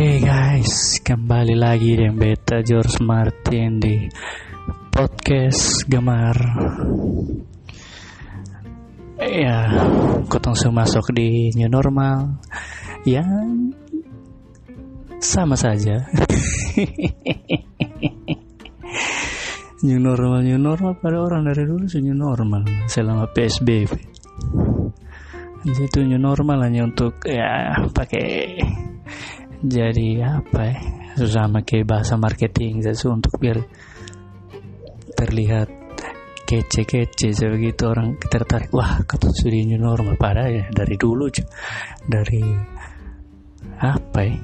Oke guys, kembali lagi dengan Beta George Martin di podcast Gemar. Ya, kotong masuk di new normal yang sama saja. new normal, new normal pada orang dari dulu new normal selama PSBB. Jadi itu new normal hanya untuk ya pakai jadi apa ya susah pakai bahasa marketing sesu untuk biar terlihat kece-kece sebegitu orang tertarik. Wah kata sudah new normal pada ya dari dulu dari apa ya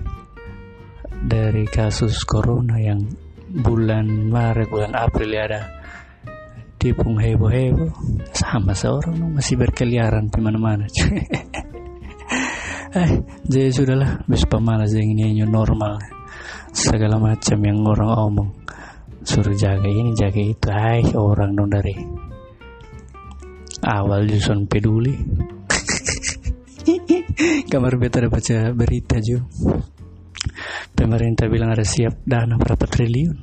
dari kasus corona yang bulan Maret bulan April ya ada tipung heboh-heboh. Sama seorang masih berkeliaran di mana-mana eh jadi sudahlah bis pemalas yang ini new normal. Segala macam yang orang omong. Suruh jaga ini jaga itu. Hai orang dong dari awal justru peduli. Kamar beta ada baca berita juga pemerintah bilang ada siap dana berapa triliun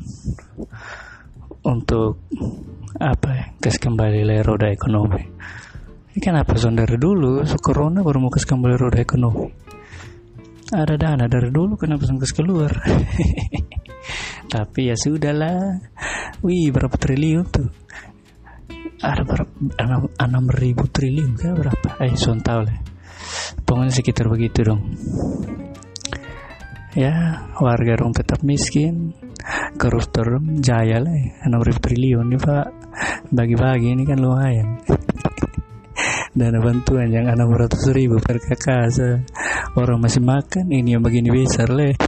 untuk apa ya kes kembali roda ekonomi kenapa son dari dulu? So corona baru mau kes kembali roda ekonomi. Ada dana dari dulu kenapa son kes keluar? Tapi ya sudahlah. Wih berapa triliun tuh? Ada berapa? Enam ribu triliun berapa? Eh son tahu lah. Pokoknya sekitar begitu dong. Ya warga dong tetap miskin. Koruptor dong jaya lah. Enam ribu triliun nih pak. Bagi-bagi ini kan lumayan dana bantuan yang 600 ribu per kakak orang masih makan ini yang begini besar le.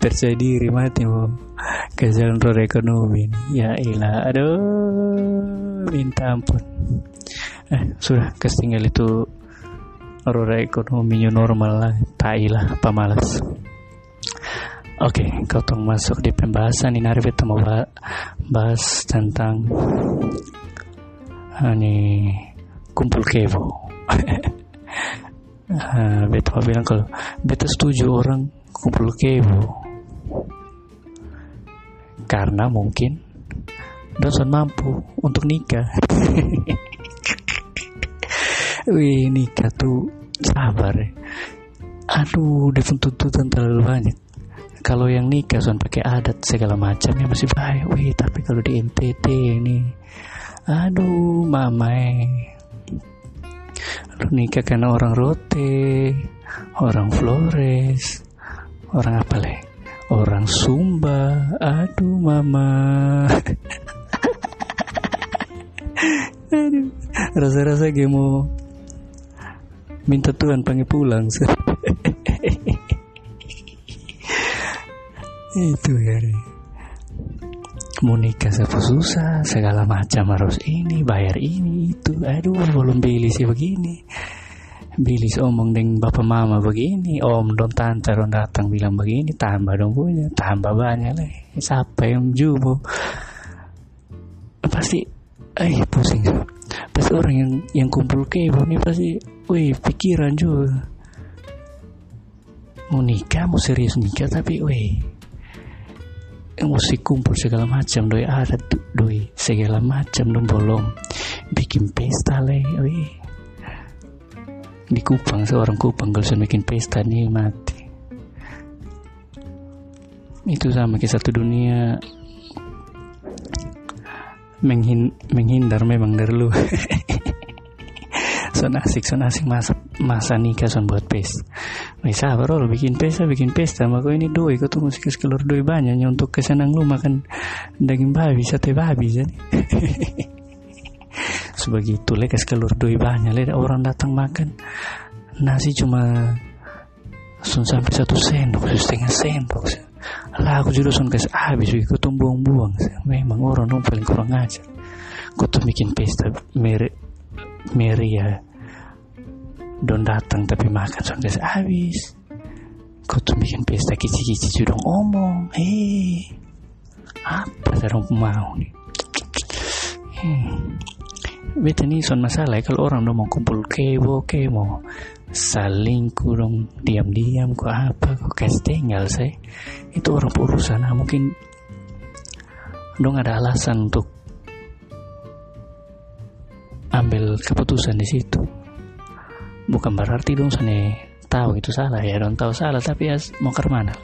Percaya diri mati mau ke jalan roda ekonomi ya ilah aduh minta ampun. Eh sudah ketinggal itu roda ekonomi new normal lah. Lah pemalas Oke, okay, kau masuk di pembahasan ini. Hari kita mau bahas tentang ini kumpul kevo. Uh, beta bilang kalau beta setuju orang kumpul kevo. Karena mungkin dosen mampu untuk nikah. Wih nikah tuh sabar ya. Aduh dia tuntutan terlalu banyak. Kalau yang nikah son pakai adat segala macam ya masih baik wih tapi kalau di NTT ini aduh mamai. Lu nikah karena orang rote orang Flores orang apa leh orang Sumba. Aduh mama. Aduh rasa-rasa gue mau minta Tuhan panggil pulang. Itu ya mau nikah siapa susah segala macam harus ini bayar ini itu. Aduh belum beli sih begini. Bilis omong dengan bapak mama begini om dong tante dong datang bilang begini tambah dong punya tambah banyak lah siapa yang jubo? Pasti eh pusing. Pasti orang yang yang kumpul kebo ini pasti wih pikiran juga. Mau nikah mau serius nikah tapi wih musik kumpul segala macam doi ada doi segala macam dong bolong. Bikin pesta le di Kupang seorang Kupang kalau bikin pesta nih mati. Itu sama kayak satu dunia Menghin menghindar memang dari lu. Son asik son asik masa masa nikah son buat pesta Wih sabar lo bikin pesta bikin pesta. Maka ini doi kau tuh musik kelur doi banyaknya untuk kesenang lu makan daging babi sate babi jadi. Sebegitu lekas kelur doi banyak. Le orang datang makan nasi cuma sun sampai satu sendok setengah sendok lah aku juga sun kasih habis ikut tuh buang-buang memang orang dong paling kurang ajar. Kau tuh bikin pesta mere Meria don datang tapi makan sampai habis kau tuh bikin pesta kici-kici sudah ngomong hei. Apa sarung mau nih? Hmm. beta nih son masalah ya, kalau orang udah mau kumpul kebo ke mau saling kurung diam-diam kok apa kok kasih tinggal saya. Itu orang urusan nah, mungkin dong ada alasan untuk ambil keputusan di situ bukan berarti dong sana tahu itu salah ya dong tahu salah tapi ya mau ke mana?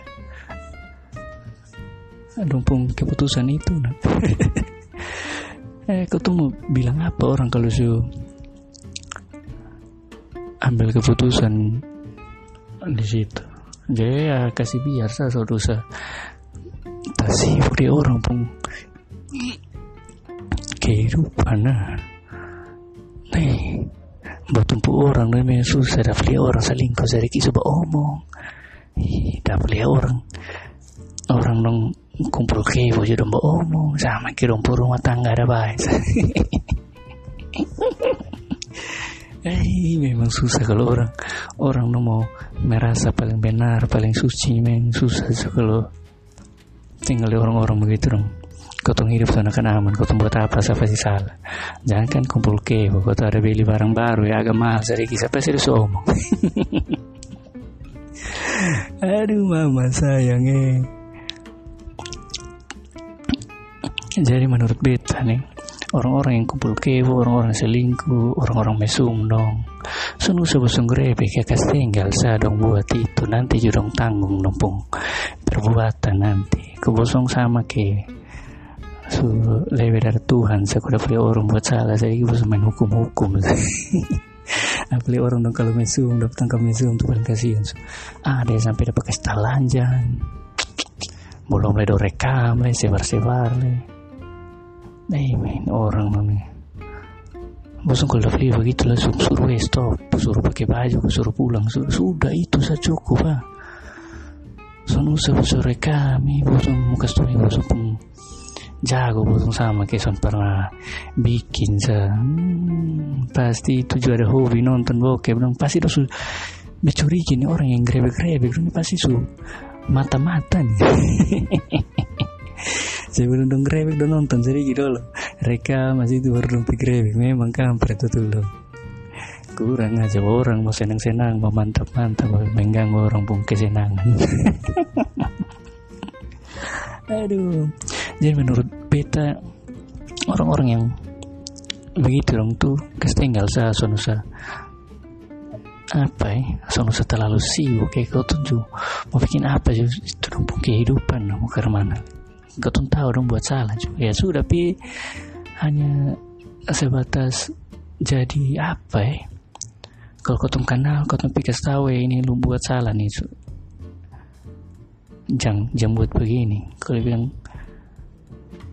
Pun keputusan itu nah. eh kau bilang apa orang kalau su ambil keputusan di situ? Jadi ya kasih biar saya so dosa. Tasih di orang pun. Kehidupan nah nih buat tumpu orang memang susah dapat orang selingkuh dari kisah omong. Dapat orang. Orang dong kumpul kebo jadi mbak omong. Sama kira rumah tangga ada baik. Eh, memang susah kalau orang orang no mau merasa paling benar, paling suci, memang susah kalau tinggal di orang-orang begitu dong. Tuh hidup sana kan aman, kau buat apa, siapa sih salah. Jangan kan kumpul ke, kau ada beli barang baru ya agak mahal, jadi siapa sih omong. Aduh mama sayang eh. Jadi menurut beta nih, orang-orang yang kumpul kewo, orang-orang selingkuh, orang-orang mesum dong. Sunu sebosong grebe kayak tinggal saya dong buat itu nanti jurong tanggung numpung perbuatan nanti kebosong sama ke su dari Tuhan saya kuda pilih orang buat salah. Saya bisa main hukum-hukum. Apalagi orang dong kalau mesum dapat tangkap mesum tuh paling kasihan. Ah dia sampai dapat kasih lanjang belum ledo rekam le sebar-sebar le Eh main orang mami. Bosan kalau dia begitu langsung suruh stop, suruh pakai baju, suruh pulang, suruh, sudah itu saja cukup ah. Son usah sore kami, bosan muka story bosan pun jago bosan sama kayak son pernah bikin sa. Hmm, pasti itu juga ada hobi nonton bokep, dong. Pasti itu su mencuri gini orang yang grebek-grebek, ini pasti su mata-mata nih. saya belum dong grebek dong nonton jadi gitu loh. Mereka masih itu baru dong grebek memang kampret itu loh. Kurang aja orang mau senang-senang mau mantap-mantap mengganggu orang pun kesenangan aduh jadi menurut beta orang-orang yang begitu dong tuh tinggal sa sonusa apa ya? Sonusa terlalu sibuk kayak kau tuh mau bikin apa sih? Itu dong kehidupan mau ke mana? Gak tahu dong buat salah juga. Ya sudah tapi hanya sebatas jadi apa ya? Kalau kau kenal kau pikas tahu ya ini lu buat salah nih jangan jangan buat begini. Kalau bilang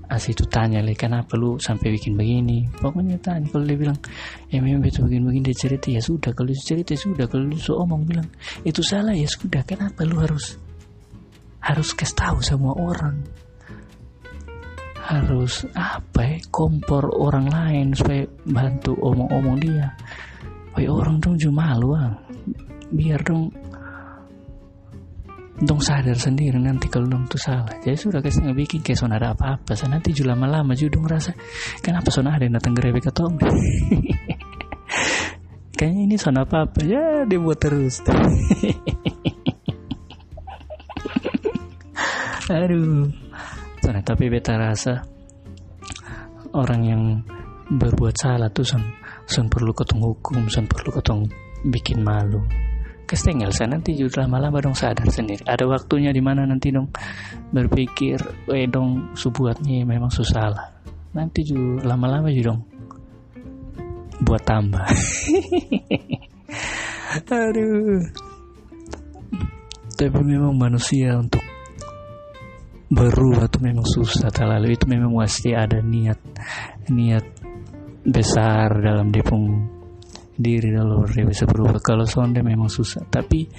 asih itu tanya lagi kenapa lu sampai bikin begini? Pokoknya tanya kalau dia bilang ya memang betul begini begini dia cerita ya sudah kalau dia cerita ya sudah kalau lu so omong bilang itu salah ya sudah kenapa lu harus harus kasih tahu semua orang? Harus apa ya kompor orang lain supaya bantu omong-omong dia? Woi orang dong cuma malu ah biar dong dong sadar sendiri nanti kalau dong tuh salah. Jadi sudah kasih nggak bikin kayak son ada apa-apa. So, nanti juga lama-lama juga dong rasa kenapa son ada yang datang grebek atau kayaknya ini son apa-apa. Ya dia buat terus. Aduh. Nah, tapi beta rasa orang yang berbuat salah tuh son, son perlu ketong hukum, son perlu ketong bikin malu. Kestinggal saya nanti juga lama-lama dong sadar sendiri. Ada waktunya di mana nanti dong berpikir, eh dong subuatnya memang susah lah. Nanti juga lama-lama juga dong buat tambah. Aduh. Tapi memang manusia untuk berubah itu memang susah terlalu itu memang pasti ada niat niat besar dalam depung diri dalam dia bisa berubah. Kalau sonde memang susah. Tapi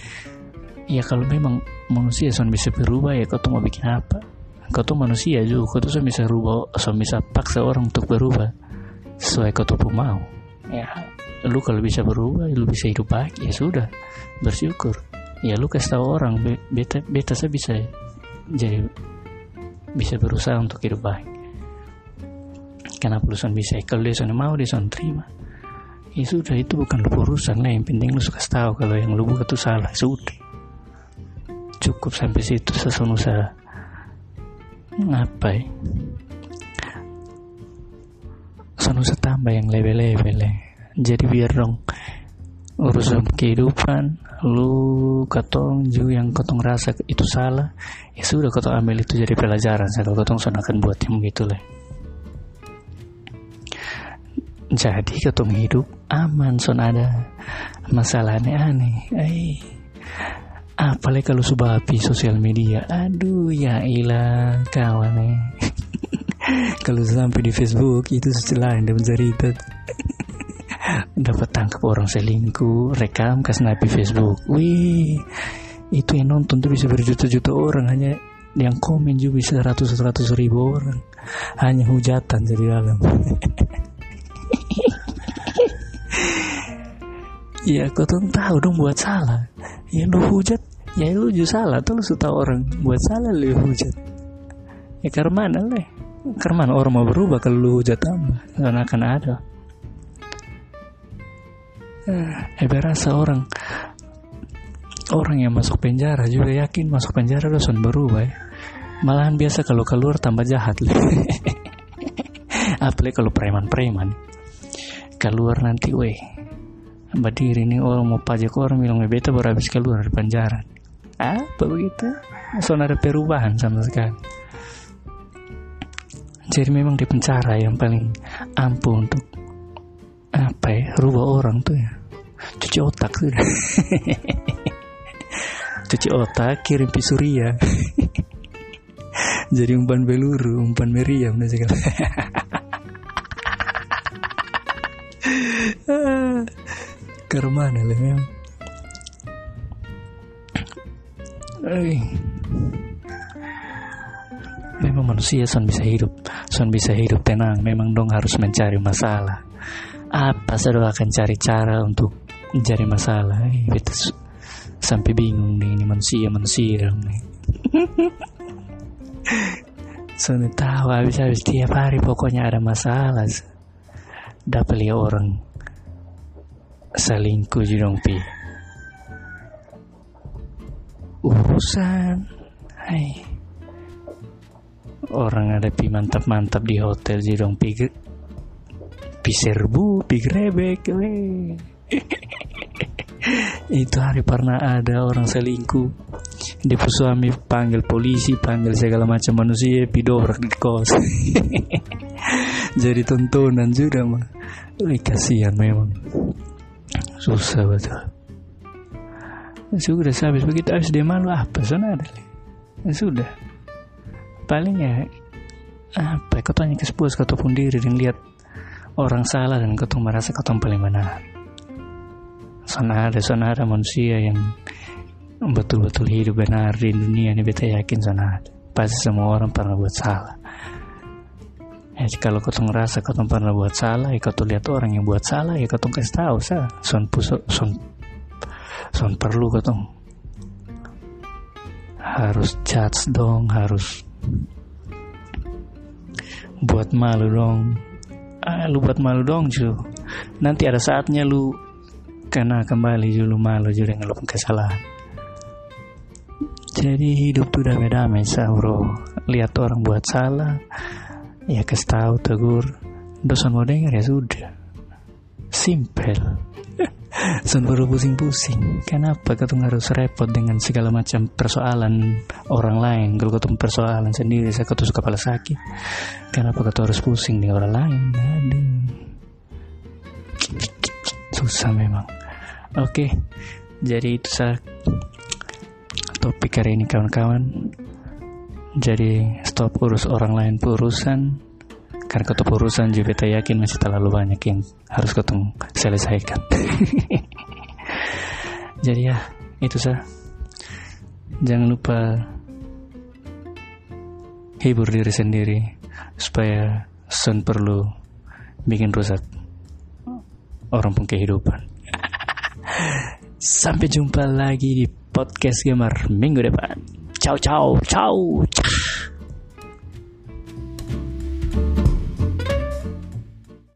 ya kalau memang manusia son bisa berubah ya kau tuh mau bikin apa? Kau tuh manusia juga. Kau tuh bisa berubah so bisa paksa orang untuk berubah sesuai kau tuh mau. Ya lu kalau bisa berubah lu bisa hidup baik ya sudah. Bersyukur. Ya lu kasih tahu orang beta beta saya bisa jadi bisa berusaha untuk hidup baik. Kenapa lu son bisa? Kalau dia mau dia terima ya sudah itu bukan urusan lah yang penting lu suka tahu kalau yang lu buat itu salah. Sudah. Cukup sampai situ sesuatu usaha. Ngapain? Son usah tambah yang level-level ya. jadi biar dong urusan kehidupan lu katong juga yang katong rasa itu salah ya sudah katong ambil itu jadi pelajaran. Kalau katong son akan buat yang begitu lah jadi ketemu hidup aman son ada masalah aneh-aneh eh apalagi kalau sudah habis sosial media. Aduh ya ilah kawan nih kalau sampai di Facebook itu lain dan cerita. Dapat tangkap orang selingkuh rekam ke snap Facebook. Wih itu yang nonton tuh bisa berjuta-juta orang. Hanya yang komen juga bisa ratus-ratus ribu orang. Hanya hujatan jadi dalam ya kau tuh tahu dong buat salah. Ya lu hujat. Ya lu juga salah tuh lu tahu orang. Buat salah lu hujat. Ya karena mana leh karena mana orang mau berubah kalau lu hujat tambah? Karena akan ada. Eh berasa orang. Orang yang masuk penjara juga yakin masuk penjara son berubah ya. Malahan biasa kalau keluar tambah jahat. Apalagi kalau preman-preman. Keluar nanti weh berdiri nih orang mau pajak orang bilang beta baru habis keluar dari penjara. Apa begitu? So ada perubahan sama sekali. Jadi memang di penjara yang paling ampuh untuk apa ya rubah orang tuh ya. Cuci otak tuh cuci otak kirim pisuria jadi umpan peluru umpan meriam dan segala ke mana lah memang memang manusia son bisa hidup. Son bisa hidup tenang. Memang dong harus mencari masalah. Apa sudah akan cari cara untuk mencari masalah? Eh, betul sampai bingung nih ini manusia manusia dong nih. Tahu habis-habis tiap hari pokoknya ada masalah dapat lihat orang selingkuh dong pi urusan. Hai. Orang ada pi mantap-mantap di hotel dong pi pi serbu pi grebek itu hari pernah ada orang selingkuh. Dia suami panggil polisi panggil segala macam manusia pidobrak di kos. Jadi tontonan juga mah. Kasihan memang susah betul. Sudah habis begitu habis dia malu. Apa sana ada ya, sudah. Paling ya apa? Kau tanya ke sepuas kau pun diri dan lihat orang salah dan kau merasa kau paling benar. Sana ada sana ada manusia yang betul-betul hidup benar di dunia ini beta yakin sana ada. Pasti semua orang pernah buat salah ya kalau kau ngerasa kau pernah buat salah ya kau lihat orang yang buat salah ya kau kasih tahu sa. Son pusok son son perlu kau harus judge dong harus buat malu dong. Ah lu buat malu dong cu nanti ada saatnya lu kena kembali dulu malu juga dengan kesalahan. Jadi hidup tuh damai-damai bro. Lihat orang buat salah ya kasih tahu tegur. Dosen mau dengar ya sudah. Simple Sun perlu pusing-pusing. Kenapa kau harus repot dengan segala macam persoalan orang lain? Kalau kau persoalan sendiri Saya kau kepala sakit. Kenapa kau harus pusing dengan orang lain? Aduh. Susah memang. Oke Jadi itu saya topik hari ini kawan-kawan jadi stop urus orang lain urusan. Karena ketemu urusan juga kita yakin masih terlalu banyak yang harus ketemu selesaikan. Jadi ya itu sah. Jangan lupa hibur diri sendiri supaya sun perlu bikin rusak orang pun kehidupan. Sampai jumpa lagi di podcast gamer minggu depan 操操操操